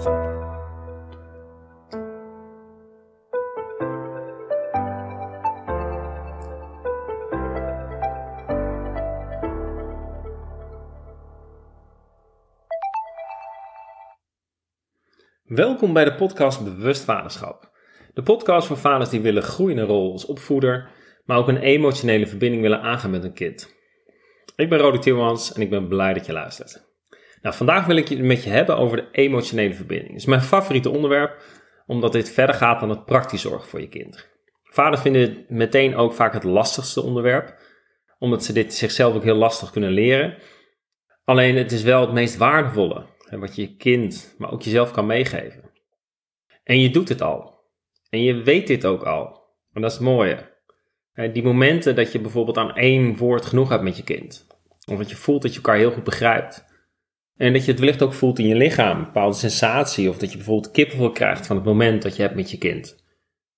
Welkom bij de podcast Bewust Vaderschap. De podcast voor vaders die willen groeien in een rol als opvoeder, maar ook een emotionele verbinding willen aangaan met een kind. Ik ben Rodi Timmermans en ik ben blij dat je luistert. Nou, vandaag wil ik het met je hebben over de emotionele verbinding. Het is mijn favoriete onderwerp, omdat dit verder gaat dan het praktisch zorgen voor je kind. Vaders vinden het meteen ook vaak het lastigste onderwerp, omdat ze dit zichzelf ook heel lastig kunnen leren. Alleen het is wel het meest waardevolle wat je je kind, maar ook jezelf kan meegeven. En je doet het al. En je weet dit ook al. En dat is het mooie. Die momenten dat je bijvoorbeeld aan één woord genoeg hebt met je kind. Of dat je voelt dat je elkaar heel goed begrijpt. En dat je het wellicht ook voelt in je lichaam, een bepaalde sensatie. Of dat je bijvoorbeeld kippenvel krijgt van het moment dat je hebt met je kind.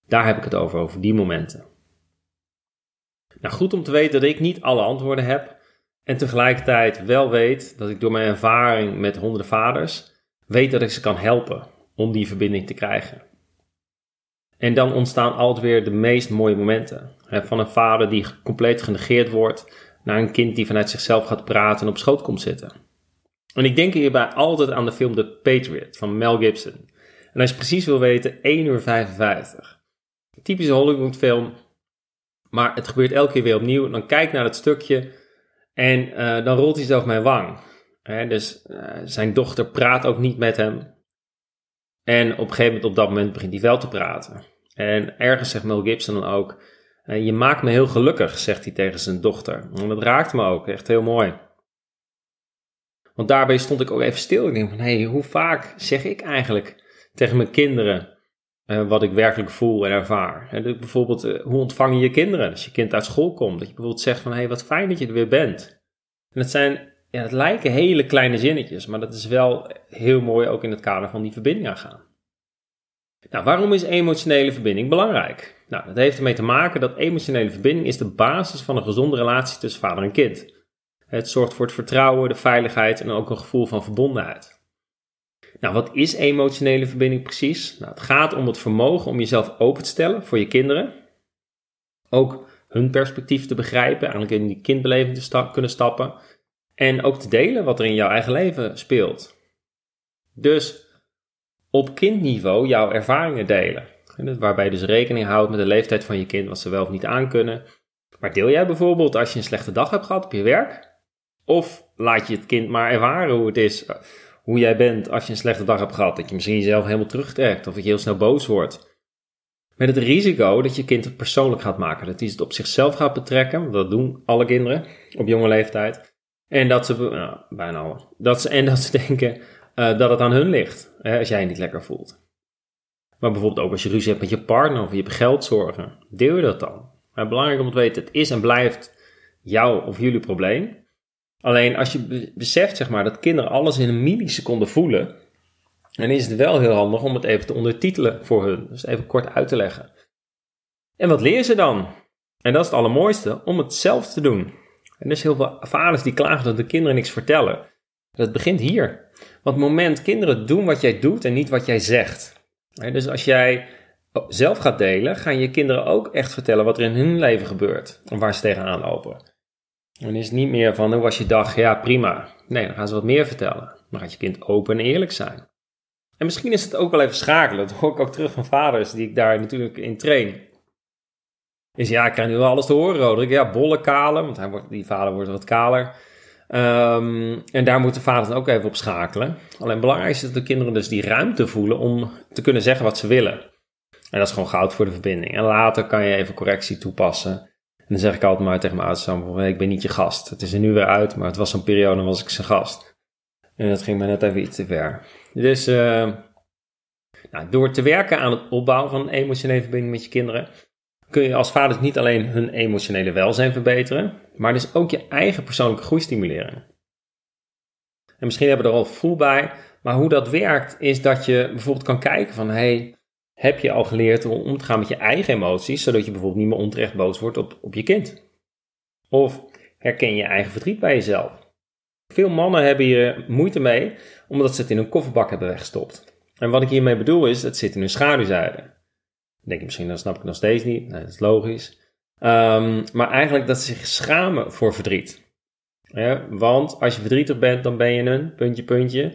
Daar heb ik het over, over die momenten. Nou, goed om te weten dat ik niet alle antwoorden heb. En tegelijkertijd wel weet dat ik door mijn ervaring met honderden vaders weet dat ik ze kan helpen om die verbinding te krijgen. En dan ontstaan altijd weer de meest mooie momenten. Van een vader die compleet genegeerd wordt, naar een kind die vanuit zichzelf gaat praten en op schoot komt zitten. En ik denk hierbij altijd aan de film The Patriot van Mel Gibson. En als je precies wil weten, 1 uur 55. Typische Hollywood film, maar het gebeurt elke keer weer opnieuw. Dan kijk naar het stukje en uh, dan rolt hij zelf mijn wang. dus uh, zijn dochter praat ook niet met hem. En op een gegeven moment, op dat moment, begint hij wel te praten. En ergens zegt Mel Gibson dan ook: uh, Je maakt me heel gelukkig, zegt hij tegen zijn dochter. En dat raakt me ook, echt heel mooi. Want daarbij stond ik ook even stil. Ik denk van, hé, hey, hoe vaak zeg ik eigenlijk tegen mijn kinderen uh, wat ik werkelijk voel en ervaar. En bijvoorbeeld, uh, hoe ontvang je je kinderen als je kind uit school komt? Dat je bijvoorbeeld zegt van, hé, hey, wat fijn dat je er weer bent. En het zijn, ja, het lijken hele kleine zinnetjes, maar dat is wel heel mooi ook in het kader van die verbinding aangaan. Nou, waarom is emotionele verbinding belangrijk? Nou, dat heeft ermee te maken dat emotionele verbinding is de basis van een gezonde relatie tussen vader en kind. Het zorgt voor het vertrouwen, de veiligheid en ook een gevoel van verbondenheid. Nou, wat is emotionele verbinding precies? Nou, het gaat om het vermogen om jezelf open te stellen voor je kinderen. Ook hun perspectief te begrijpen, eigenlijk in die kindbeleving te kunnen stappen. En ook te delen wat er in jouw eigen leven speelt. Dus op kindniveau jouw ervaringen delen. Waarbij je dus rekening houdt met de leeftijd van je kind, wat ze wel of niet aankunnen. Maar deel jij bijvoorbeeld als je een slechte dag hebt gehad op je werk? Of laat je het kind maar ervaren hoe het is hoe jij bent als je een slechte dag hebt gehad. Dat je misschien jezelf helemaal terugtrekt of dat je heel snel boos wordt. Met het risico dat je kind het persoonlijk gaat maken. Dat hij het op zichzelf gaat betrekken. Dat doen alle kinderen op jonge leeftijd. En dat ze, nou, bijna alle. Dat ze, en dat ze denken uh, dat het aan hun ligt. Hè, als jij je niet lekker voelt. Maar bijvoorbeeld ook als je ruzie hebt met je partner of je hebt geldzorgen. Deel je dat dan? Maar belangrijk om te weten, het is en blijft jouw of jullie probleem. Alleen als je beseft zeg maar, dat kinderen alles in een milliseconde voelen, dan is het wel heel handig om het even te ondertitelen voor hun. Dus even kort uit te leggen. En wat leren ze dan? En dat is het allermooiste, om het zelf te doen. En er zijn heel veel vaders die klagen dat de kinderen niks vertellen. Dat begint hier. Want het moment kinderen doen wat jij doet en niet wat jij zegt. Dus als jij zelf gaat delen, gaan je kinderen ook echt vertellen wat er in hun leven gebeurt. En waar ze tegenaan lopen. Dan is het niet meer van, hoe was je dag? Ja, prima. Nee, dan gaan ze wat meer vertellen. Dan gaat je kind open en eerlijk zijn. En misschien is het ook wel even schakelen. Dat hoor ik ook terug van vaders die ik daar natuurlijk in train. Is ja, ik krijg nu wel alles te horen, Roderick. Ja, bolle kale, want hij wordt, die vader wordt wat kaler. Um, en daar moeten vaders dan ook even op schakelen. Alleen belangrijk is dat de kinderen dus die ruimte voelen om te kunnen zeggen wat ze willen. En dat is gewoon goud voor de verbinding. En later kan je even correctie toepassen dan zeg ik altijd maar tegen mijn ouders van, ik ben niet je gast. Het is er nu weer uit, maar het was zo'n periode, was ik zijn gast. En dat ging me net even iets te ver. Dus uh, nou, door te werken aan het opbouwen van een emotionele verbinding met je kinderen, kun je als vader niet alleen hun emotionele welzijn verbeteren, maar dus ook je eigen persoonlijke groei stimuleren. En misschien hebben we er al voel bij, maar hoe dat werkt is dat je bijvoorbeeld kan kijken van, hey, heb je al geleerd om om te gaan met je eigen emoties, zodat je bijvoorbeeld niet meer onterecht boos wordt op, op je kind? Of herken je eigen verdriet bij jezelf? Veel mannen hebben hier moeite mee, omdat ze het in een kofferbak hebben weggestopt. En wat ik hiermee bedoel is, het zit in hun schaduwzijde. Denk je misschien, dat snap ik nog steeds niet. Nee, dat is logisch. Ehm, maar eigenlijk dat ze zich schamen voor verdriet. Ja, want als je verdrietig bent, dan ben je een puntje, puntje.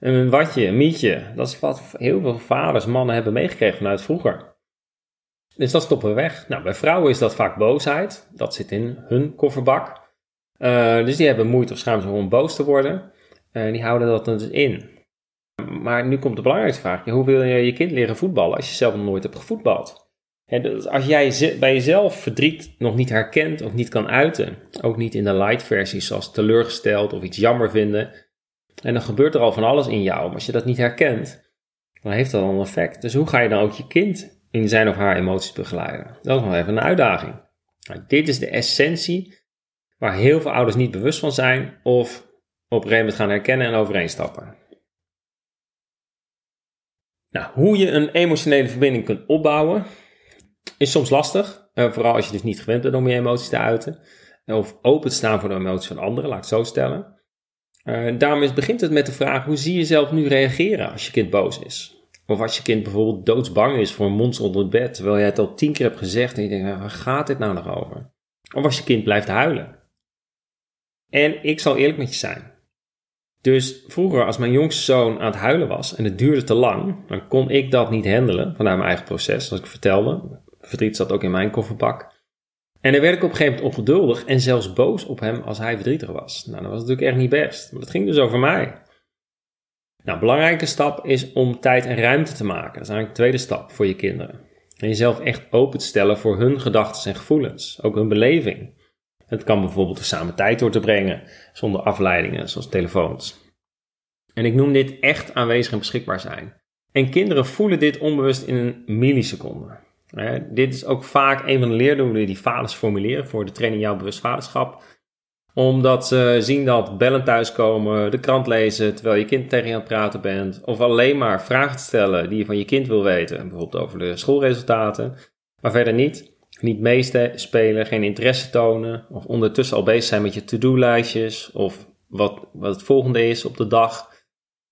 Een watje, een mietje. Dat is wat heel veel vaders, mannen hebben meegekregen vanuit vroeger. Dus dat stoppen we weg. Nou, bij vrouwen is dat vaak boosheid. Dat zit in hun kofferbak. Uh, dus die hebben moeite of schaamte om boos te worden. En uh, die houden dat dus in. Maar nu komt de belangrijkste vraag. Hoe wil je je kind leren voetballen als je zelf nog nooit hebt gevoetbald? Dus als jij bij jezelf verdriet nog niet herkent of niet kan uiten, ook niet in de light versies zoals teleurgesteld of iets jammer vinden, en dan gebeurt er al van alles in jou. Maar als je dat niet herkent, dan heeft dat al een effect. Dus hoe ga je dan ook je kind in zijn of haar emoties begeleiden? Dat is nog even een uitdaging. Nou, dit is de essentie waar heel veel ouders niet bewust van zijn of op een gegeven moment gaan herkennen en overeenstappen. Nou, hoe je een emotionele verbinding kunt opbouwen, is soms lastig. Uh, vooral als je dus niet gewend bent om je emoties te uiten. Of open te staan voor de emoties van anderen, laat ik het zo stellen. Uh, daarom is, begint het met de vraag: hoe zie je zelf nu reageren als je kind boos is? Of als je kind bijvoorbeeld doodsbang is voor een monster onder het bed, terwijl jij het al tien keer hebt gezegd en je denkt: waar gaat dit nou nog over? Of als je kind blijft huilen. En ik zal eerlijk met je zijn. Dus vroeger, als mijn jongste zoon aan het huilen was en het duurde te lang, dan kon ik dat niet handelen vanuit mijn eigen proces, zoals ik vertelde. Verdriet zat ook in mijn kofferbak. En dan werd ik op een gegeven moment ongeduldig en zelfs boos op hem als hij verdrietig was. Nou, dat was natuurlijk echt niet best. Maar dat ging dus over mij. Nou, een belangrijke stap is om tijd en ruimte te maken. Dat is eigenlijk de tweede stap voor je kinderen. En jezelf echt open te stellen voor hun gedachten en gevoelens. Ook hun beleving. Het kan bijvoorbeeld er samen tijd door te brengen, zonder afleidingen, zoals telefoons. En ik noem dit echt aanwezig en beschikbaar zijn. En kinderen voelen dit onbewust in een milliseconde. Dit is ook vaak een van de leerdoelen die vaders formuleren voor de training Jouw Bewust Vaderschap. Omdat ze zien dat bellen thuiskomen, de krant lezen terwijl je kind tegen je aan het praten bent. Of alleen maar vragen te stellen die je van je kind wil weten. Bijvoorbeeld over de schoolresultaten. Maar verder niet niet meespelen, geen interesse tonen, of ondertussen al bezig zijn met je to-do-lijstjes, of wat, wat het volgende is op de dag.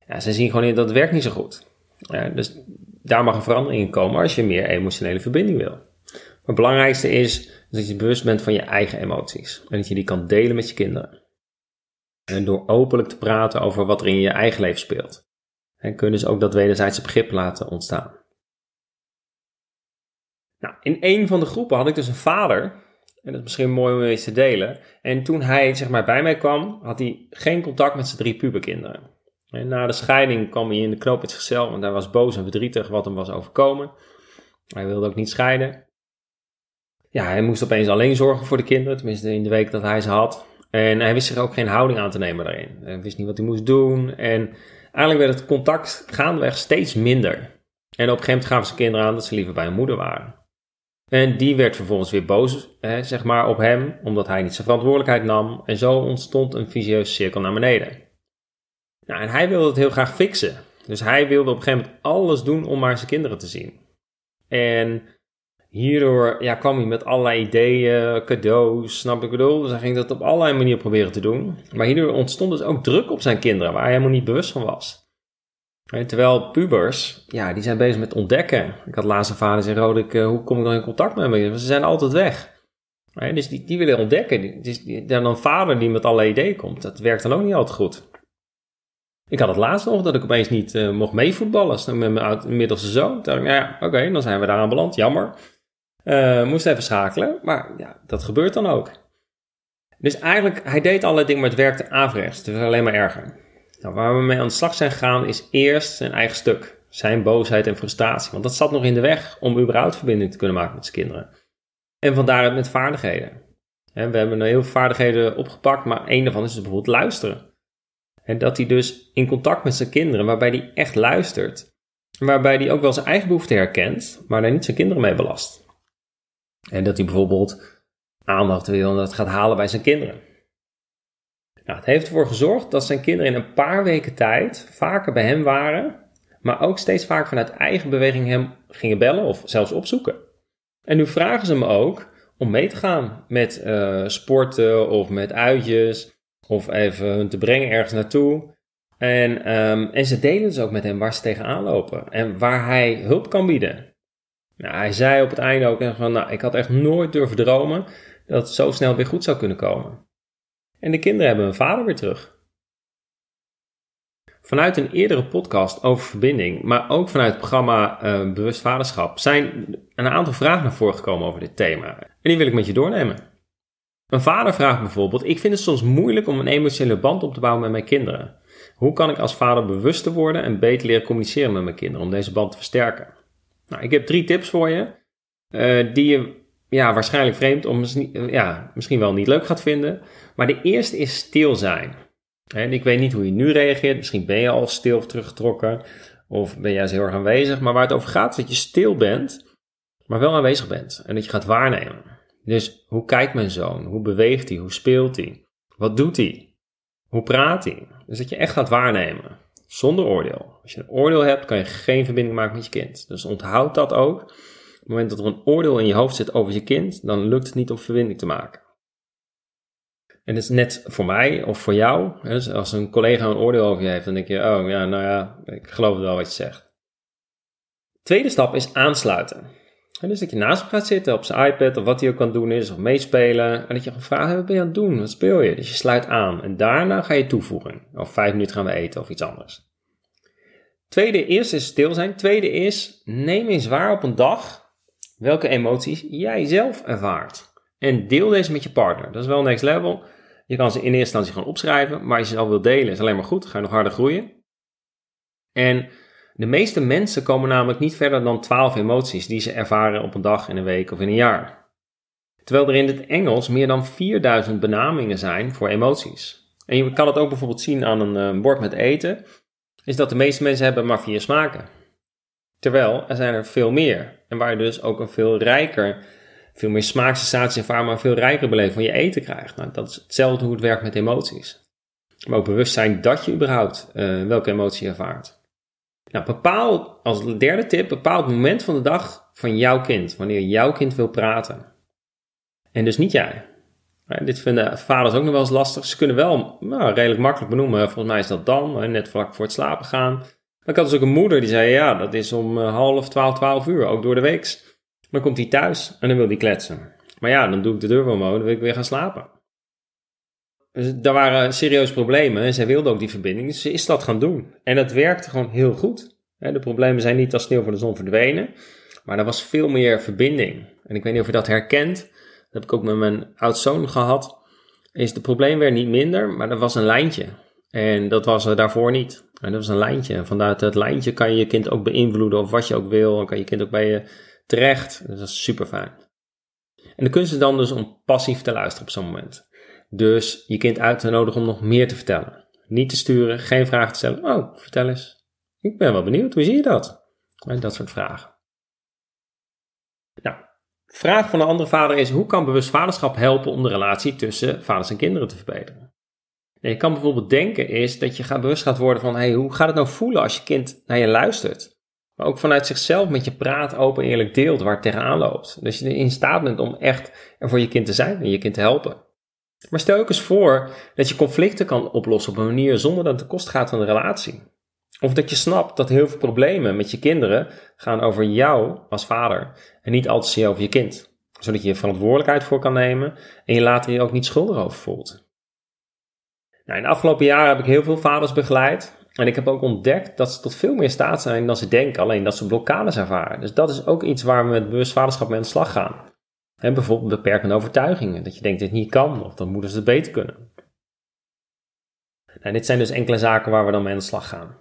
Ja, ze zien gewoon in dat het werkt niet zo goed. Ja, dus daar mag een verandering in komen als je meer emotionele verbinding wil. Maar het belangrijkste is dat je bewust bent van je eigen emoties en dat je die kan delen met je kinderen. En door openlijk te praten over wat er in je eigen leven speelt. En kunnen ze ook dat wederzijdse begrip laten ontstaan. Nou, in een van de groepen had ik dus een vader. En dat is misschien mooi om eens te delen. En toen hij zeg maar, bij mij kwam, had hij geen contact met zijn drie puberkinderen. En na de scheiding kwam hij in de knoop met zichzelf, want hij was boos en verdrietig wat hem was overkomen. Hij wilde ook niet scheiden. Ja, hij moest opeens alleen zorgen voor de kinderen, tenminste in de week dat hij ze had. En hij wist zich ook geen houding aan te nemen daarin. Hij wist niet wat hij moest doen. En eigenlijk werd het contact gaandeweg steeds minder. En op een gegeven moment gaven zijn kinderen aan dat ze liever bij hun moeder waren. En die werd vervolgens weer boos, hè, zeg maar, op hem, omdat hij niet zijn verantwoordelijkheid nam. En zo ontstond een visieuze cirkel naar beneden. Nou, en hij wilde het heel graag fixen. Dus hij wilde op een gegeven moment alles doen om maar zijn kinderen te zien. En hierdoor ja, kwam hij met allerlei ideeën, cadeaus, snap ik bedoel. Dus hij ging dat op allerlei manieren proberen te doen. Maar hierdoor ontstond dus ook druk op zijn kinderen, waar hij helemaal niet bewust van was. Terwijl pubers, ja, die zijn bezig met ontdekken. Ik had laatst een vader zeggen, Rodek, uh, hoe kom ik dan in contact met hem? Ze zijn altijd weg. Dus die, die willen ontdekken. Dus dan een vader die met alle ideeën komt, dat werkt dan ook niet altijd goed. Ik had het laatst nog dat ik opeens niet uh, mocht meevoetballen met mijn middelste zoon. Toen dacht ja, oké, dan zijn we daar aan beland. Jammer. Uh, moest even schakelen. Maar ja, dat gebeurt dan ook. Dus eigenlijk, hij deed alle dingen, maar het werkte averechts. Het was alleen maar erger. Nou, waar we mee aan de slag zijn gegaan is eerst zijn eigen stuk. Zijn boosheid en frustratie. Want dat zat nog in de weg om überhaupt verbinding te kunnen maken met zijn kinderen. En vandaar met vaardigheden. we hebben heel veel vaardigheden opgepakt, maar één daarvan is dus bijvoorbeeld luisteren. En dat hij dus in contact met zijn kinderen, waarbij hij echt luistert. Waarbij hij ook wel zijn eigen behoeften herkent, maar daar niet zijn kinderen mee belast. En dat hij bijvoorbeeld aandacht wil en dat gaat halen bij zijn kinderen. Nou, het heeft ervoor gezorgd dat zijn kinderen in een paar weken tijd vaker bij hem waren, maar ook steeds vaker vanuit eigen beweging hem gingen bellen of zelfs opzoeken. En nu vragen ze me ook om mee te gaan met uh, sporten of met uitjes of even hun te brengen ergens naartoe. En, ehm, en ze delen dus ook met hem waar ze tegenaan lopen en waar hij hulp kan bieden. Nou, hij zei op het einde ook van, nou, ik had echt nooit durven dromen dat het zo snel weer goed zou kunnen komen. En de kinderen hebben hun vader weer terug. Vanuit een eerdere podcast over verbinding, maar ook vanuit het programma uh, Bewust Vaderschap, zijn een aantal vragen naar voren gekomen over dit thema. En die wil ik met je doornemen. Een vader vraagt bijvoorbeeld: Ik vind het soms moeilijk om een emotionele band op te bouwen met mijn kinderen. Hoe kan ik als vader bewuster worden en beter leren communiceren met mijn kinderen om deze band te versterken? Nou, ik heb drie tips voor je, uh, die je ja, waarschijnlijk vreemd of misschien, ja, misschien wel niet leuk gaat vinden. Maar de eerste is stil zijn. Ik weet niet hoe je nu reageert. Misschien ben je al stil of teruggetrokken. Of ben juist heel erg aanwezig. Maar waar het over gaat is dat je stil bent, maar wel aanwezig bent. En dat je gaat waarnemen. Dus hoe kijkt mijn zoon? Hoe beweegt hij? Hoe speelt hij? Wat doet hij? Hoe praat hij? Dus dat je echt gaat waarnemen. Zonder oordeel. Als je een oordeel hebt, kan je geen verbinding maken met je kind. Dus onthoud dat ook. Op het moment dat er een oordeel in je hoofd zit over je kind, dan lukt het niet om verbinding te maken. En het is net voor mij of voor jou. Dus als een collega een oordeel over je heeft, dan denk je, oh ja, nou ja, ik geloof wel wat je zegt. Tweede stap is aansluiten. En dus dat je naast hem gaat zitten op zijn iPad of wat hij ook kan doen is, of meespelen. En dat je gevraagd wat ben je aan het doen? Wat speel je? Dus je sluit aan. En daarna ga je toevoegen. Of vijf minuten gaan we eten of iets anders. Tweede is, is stil zijn. Tweede is, neem eens waar op een dag welke emoties jij zelf ervaart. En deel deze met je partner. Dat is wel next level. Je kan ze in eerste instantie gewoon opschrijven, maar als je ze al wil delen is alleen maar goed. Ga je nog harder groeien. En de meeste mensen komen namelijk niet verder dan 12 emoties die ze ervaren op een dag, in een week of in een jaar. Terwijl er in het Engels meer dan 4000 benamingen zijn voor emoties. En je kan het ook bijvoorbeeld zien aan een eh, bord met eten, is dat de meeste mensen hebben maar vier smaken. Terwijl er zijn er veel meer. En waar je dus ook een veel rijker veel meer smaaksensaties ervaren, maar een veel rijker beleving van je eten krijgt. Nou, dat is hetzelfde hoe het werkt met emoties. Maar ook bewust zijn dat je überhaupt uh, welke emotie ervaart. Nou, bepaal als derde tip, bepaal het moment van de dag van jouw kind, wanneer jouw kind wil praten. En dus niet jij. Dit vinden vaders ook nog wel eens lastig. Ze kunnen wel nou, redelijk makkelijk benoemen. Volgens mij is dat dan, net vlak voor het slapen gaan. Maar ik had dus ook een moeder die zei: Ja, dat is om eh, half, twaalf, twaalf uur, ook door de week. Dan komt hij thuis en dan wil hij kletsen. Maar ja, dan doe ik de deur wel omhoog, dan wil ik weer gaan slapen. Dus daar waren serieuze problemen en zij wilde ook die verbinding, dus ze is dat gaan doen. En dat werkte gewoon heel goed. De problemen zijn niet als sneeuw voor de zon verdwenen, maar er was veel meer verbinding. En ik weet niet of je dat herkent, dat heb ik ook met mijn oud-zoon gehad, is de probleem werd niet minder, maar er was een lijntje. En dat was er daarvoor niet. En dat was een lijntje. Vanuit dat lijntje kan je je kind ook beïnvloeden of wat je ook wil. En kan je kind ook bij je terecht. Dus dat is super fijn. En de kunst is dan dus om passief te luisteren op zo'n moment. Dus je kind uit te nodigen om nog meer te vertellen. Niet te sturen, geen vragen te stellen. Oh, vertel eens. Ik ben wel benieuwd, hoe zie je dat? En dat soort vragen. Nou, vraag van een andere vader is: hoe kan bewust vaderschap helpen om de relatie tussen vaders en kinderen te verbeteren? je kan bijvoorbeeld denken is dat je gaat bewust gaat worden van: hey, hoe gaat het nou voelen als je kind naar je luistert? maar ook vanuit zichzelf met je praat, open en eerlijk deelt waar het tegenaan loopt. Dus je in staat bent om echt er voor je kind te zijn en je kind te helpen. Maar stel ook eens voor dat je conflicten kan oplossen op een manier zonder dat het de kost gaat van de relatie. Of dat je snapt dat heel veel problemen met je kinderen gaan over jou als vader en niet altijd over je kind. Zodat je je verantwoordelijkheid voor kan nemen en je later je ook niet schuldig over voelt. Nou, in de afgelopen jaren heb ik heel veel vaders begeleid en ik heb ook ontdekt dat ze tot veel meer staat zijn dan ze denken, alleen dat ze blokkades ervaren. Dus dat is ook iets waar we met bewust vaderschap mee aan de slag gaan. En bijvoorbeeld beperkende overtuigingen, dat je denkt het niet kan, of dat moeders het beter kunnen. Nou, dit zijn dus enkele zaken waar we dan mee aan de slag gaan.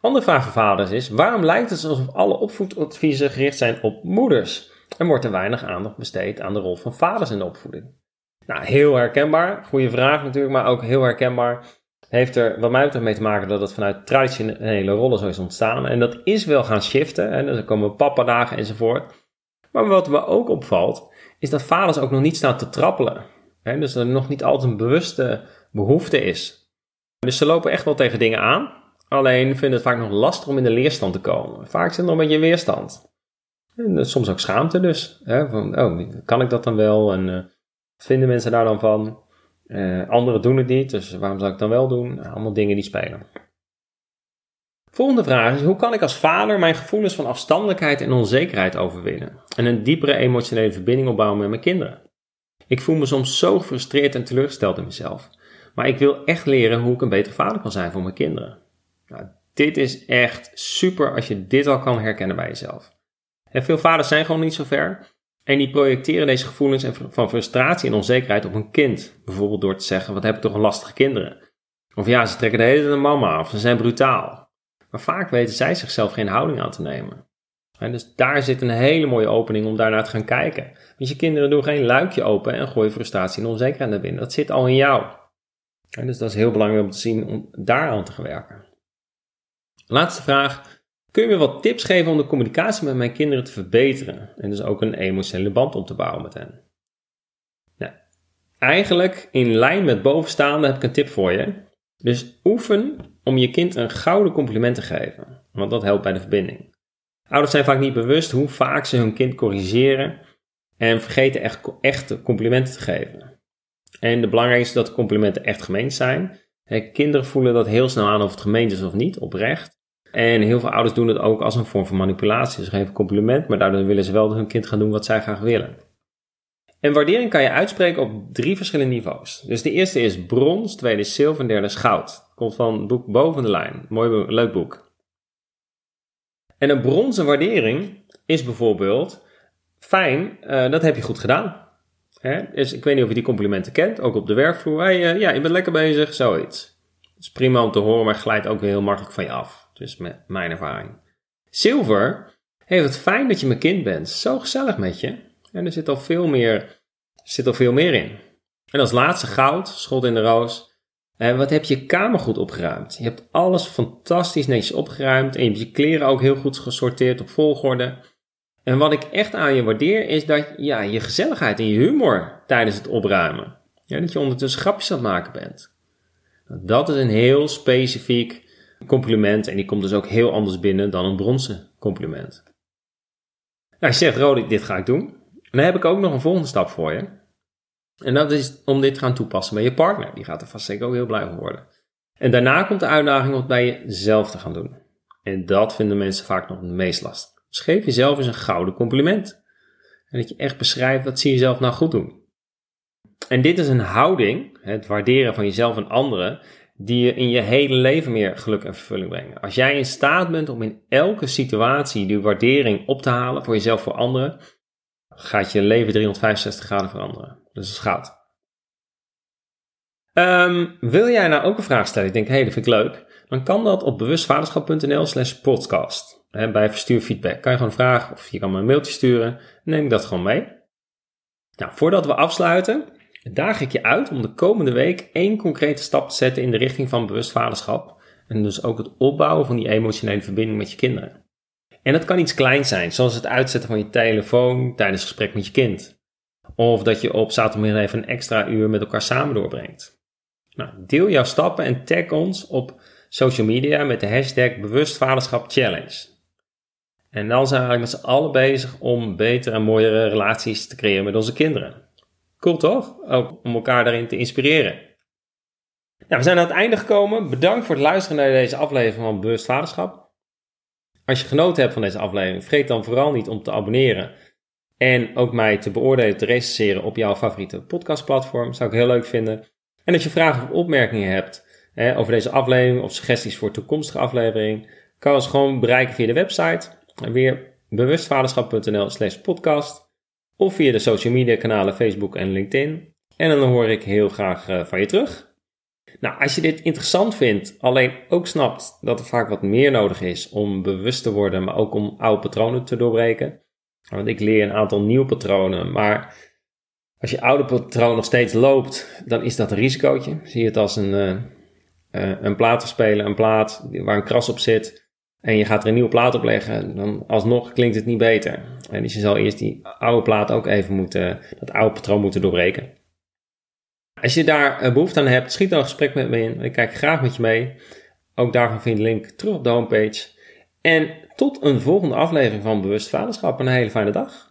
Andere vraag van vaders is, waarom lijkt het alsof alle opvoedadviezen gericht zijn op moeders? En wordt er weinig aandacht besteed aan de rol van vaders in de opvoeding? Nou, heel herkenbaar. Goede vraag natuurlijk, maar ook heel herkenbaar heeft er wat mij betreft mee te maken dat het vanuit traditionele rollen zo is ontstaan. En dat is wel gaan shiften. En dus er komen papadagen enzovoort. Maar wat me ook opvalt, is dat vaders ook nog niet staan te trappelen. Dus er nog niet altijd een bewuste behoefte is. Dus ze lopen echt wel tegen dingen aan. Alleen vinden het vaak nog lastig om in de leerstand te komen. Vaak zit er nog een beetje weerstand. En soms ook schaamte dus. Van, oh, kan ik dat dan wel? En uh, vinden mensen daar dan van? Uh, anderen doen het niet, dus waarom zou ik dan wel doen? Allemaal dingen die spelen. Volgende vraag is: hoe kan ik als vader mijn gevoelens van afstandelijkheid en onzekerheid overwinnen en een diepere emotionele verbinding opbouwen met mijn kinderen? Ik voel me soms zo gefrustreerd en teleurgesteld in mezelf, maar ik wil echt leren hoe ik een betere vader kan zijn voor mijn kinderen. Nou, dit is echt super als je dit al kan herkennen bij jezelf. Veel vaders zijn gewoon niet zo ver en die projecteren deze gevoelens van frustratie en onzekerheid op een kind. Bijvoorbeeld door te zeggen: Wat heb ik toch een lastige kinderen? Of ja, ze trekken de hele tijd de mama af, ze zijn brutaal. Maar vaak weten zij zichzelf geen houding aan te nemen. En dus daar zit een hele mooie opening om daarnaar te gaan kijken. Want je kinderen doen geen luikje open en gooien frustratie en onzekerheid naar binnen. Dat zit al in jou. Dus dat is heel belangrijk om te zien om daar aan te gaan werken. Laatste vraag. Kun je me wat tips geven om de communicatie met mijn kinderen te verbeteren? En dus ook een emotionele band op te bouwen met hen. Nou, eigenlijk in lijn met bovenstaande heb ik een tip voor je. Dus oefen om je kind een gouden compliment te geven, want dat helpt bij de verbinding. Ouders zijn vaak niet bewust hoe vaak ze hun kind corrigeren en vergeten echt echte complimenten te geven. En de belangrijkste is dat complimenten echt gemeend zijn. Kinderen voelen dat heel snel aan of het gemeend is of niet, oprecht. En heel veel ouders doen het ook als een vorm van manipulatie. Ze geven compliment, maar daardoor willen ze wel dat hun kind gaan doen wat zij graag willen. En waardering kan je uitspreken op drie verschillende niveaus. Dus de eerste is brons, tweede is zilver en derde is goud. Komt van het boek Boven de Lijn. Mooi, leuk boek. En een bronzen waardering is bijvoorbeeld fijn, uh, dat heb je goed gedaan. Hè? Dus ik weet niet of je die complimenten kent, ook op de werkvloer. Hey, uh, ja, je bent lekker bezig, zoiets. Het is prima om te horen, maar glijdt ook weer heel makkelijk van je af. Dus met mijn ervaring. Zilver, hey, wat fijn dat je mijn kind bent. Zo gezellig met je. En er zit al veel meer, zit al veel meer in. En als laatste goud, schot in de roos. En wat heb je kamer goed opgeruimd? Je hebt alles fantastisch netjes opgeruimd en je hebt je kleren ook heel goed gesorteerd op volgorde. En wat ik echt aan je waardeer is dat ja, je gezelligheid en je humor tijdens het opruimen. Ja, dat je ondertussen grapjes aan het maken bent. Dat is een heel specifiek compliment en die komt dus ook heel anders binnen dan een bronzen compliment. Nou, je zegt, Rodi, dit ga ik doen. En dan heb ik ook nog een volgende stap voor je. En dat is om dit te gaan toepassen bij je partner. Die gaat er vast zeker ook heel blij van worden. En daarna komt de uitdaging om het bij jezelf te gaan doen. En dat vinden mensen vaak nog het meest lastig. Dus jezelf eens een gouden compliment. En dat je echt beschrijft wat zie je zelf nou goed doen. En dit is een houding, het waarderen van jezelf en anderen, die je in je hele leven meer geluk en vervulling brengen. Als jij in staat bent om in elke situatie die waardering op te halen voor jezelf, voor anderen, gaat je leven 365 graden veranderen. Dus dat goud. Ehm, wil jij nou ook een vraag stellen? Ik denk, hé, hey, dat vind ik leuk. Dan kan dat op bewustvaderschap.nl slash podcast. bij verstuur feedback kan je gewoon vragen of je kan me een mailtje sturen. Neem ik dat gewoon mee. Nou, voordat we afsluiten, daag ik je uit om de komende week één concrete stap te zetten in de richting van bewust vaderschap. En dus ook het opbouwen van die emotionele verbinding met je kinderen. En dat kan iets kleins zijn, zoals het uitzetten van je telefoon tijdens gesprek met je kind. Of dat je op zaterdagmiddag even een extra uur met elkaar samen doorbrengt. Nou, deel jouw stappen en tag ons op social media met de hashtag Bewustvaderschap Challenge. En dan zijn we eigenlijk met z'n allen bezig om betere en mooiere relaties te creëren met onze kinderen. Cool toch? Ook om elkaar daarin te inspireren. Nou, we zijn aan het einde gekomen. Bedankt voor het luisteren naar deze aflevering van Bewust Vaderschap. Als je genoten hebt van deze aflevering, vergeet dan vooral niet om te abonneren. En ook mij te beoordelen, te recenseren op jouw favoriete podcastplatform. Zou ik heel leuk vinden. En als je vragen of opmerkingen hebt hè, over deze aflevering of suggesties voor toekomstige afleveringen, kan ons gewoon bereiken via de website. Weer bewustvaderschap.nl slash podcast. Of via de social media kanalen Facebook en LinkedIn. En dan hoor ik heel graag eh, van je terug. Nou, als je dit interessant vindt, alleen ook snapt dat er vaak wat meer nodig is om bewust te worden, maar ook om oude patronen te doorbreken. Want ik leer een aantal nieuwe patronen, maar als je oude patroon nog steeds loopt, dan is dat een risicootje. Zie je het als een, uh, uh, een platenspeler, een plaat waar een kras op zit. En je gaat er een nieuwe plaat op leggen, dan alsnog klinkt het niet beter. En dus je zal eerst die oude plaat ook even moeten, dat oude patroon moeten doorbreken. Als je daar eh, behoefte aan hebt, schiet dan een gesprek met me in. Ik kijk graag met je mee. Ook daarvan vind je de link terug op de homepage. En tot een volgende aflevering van Bewust Vaderschap. Een hele fijne dag.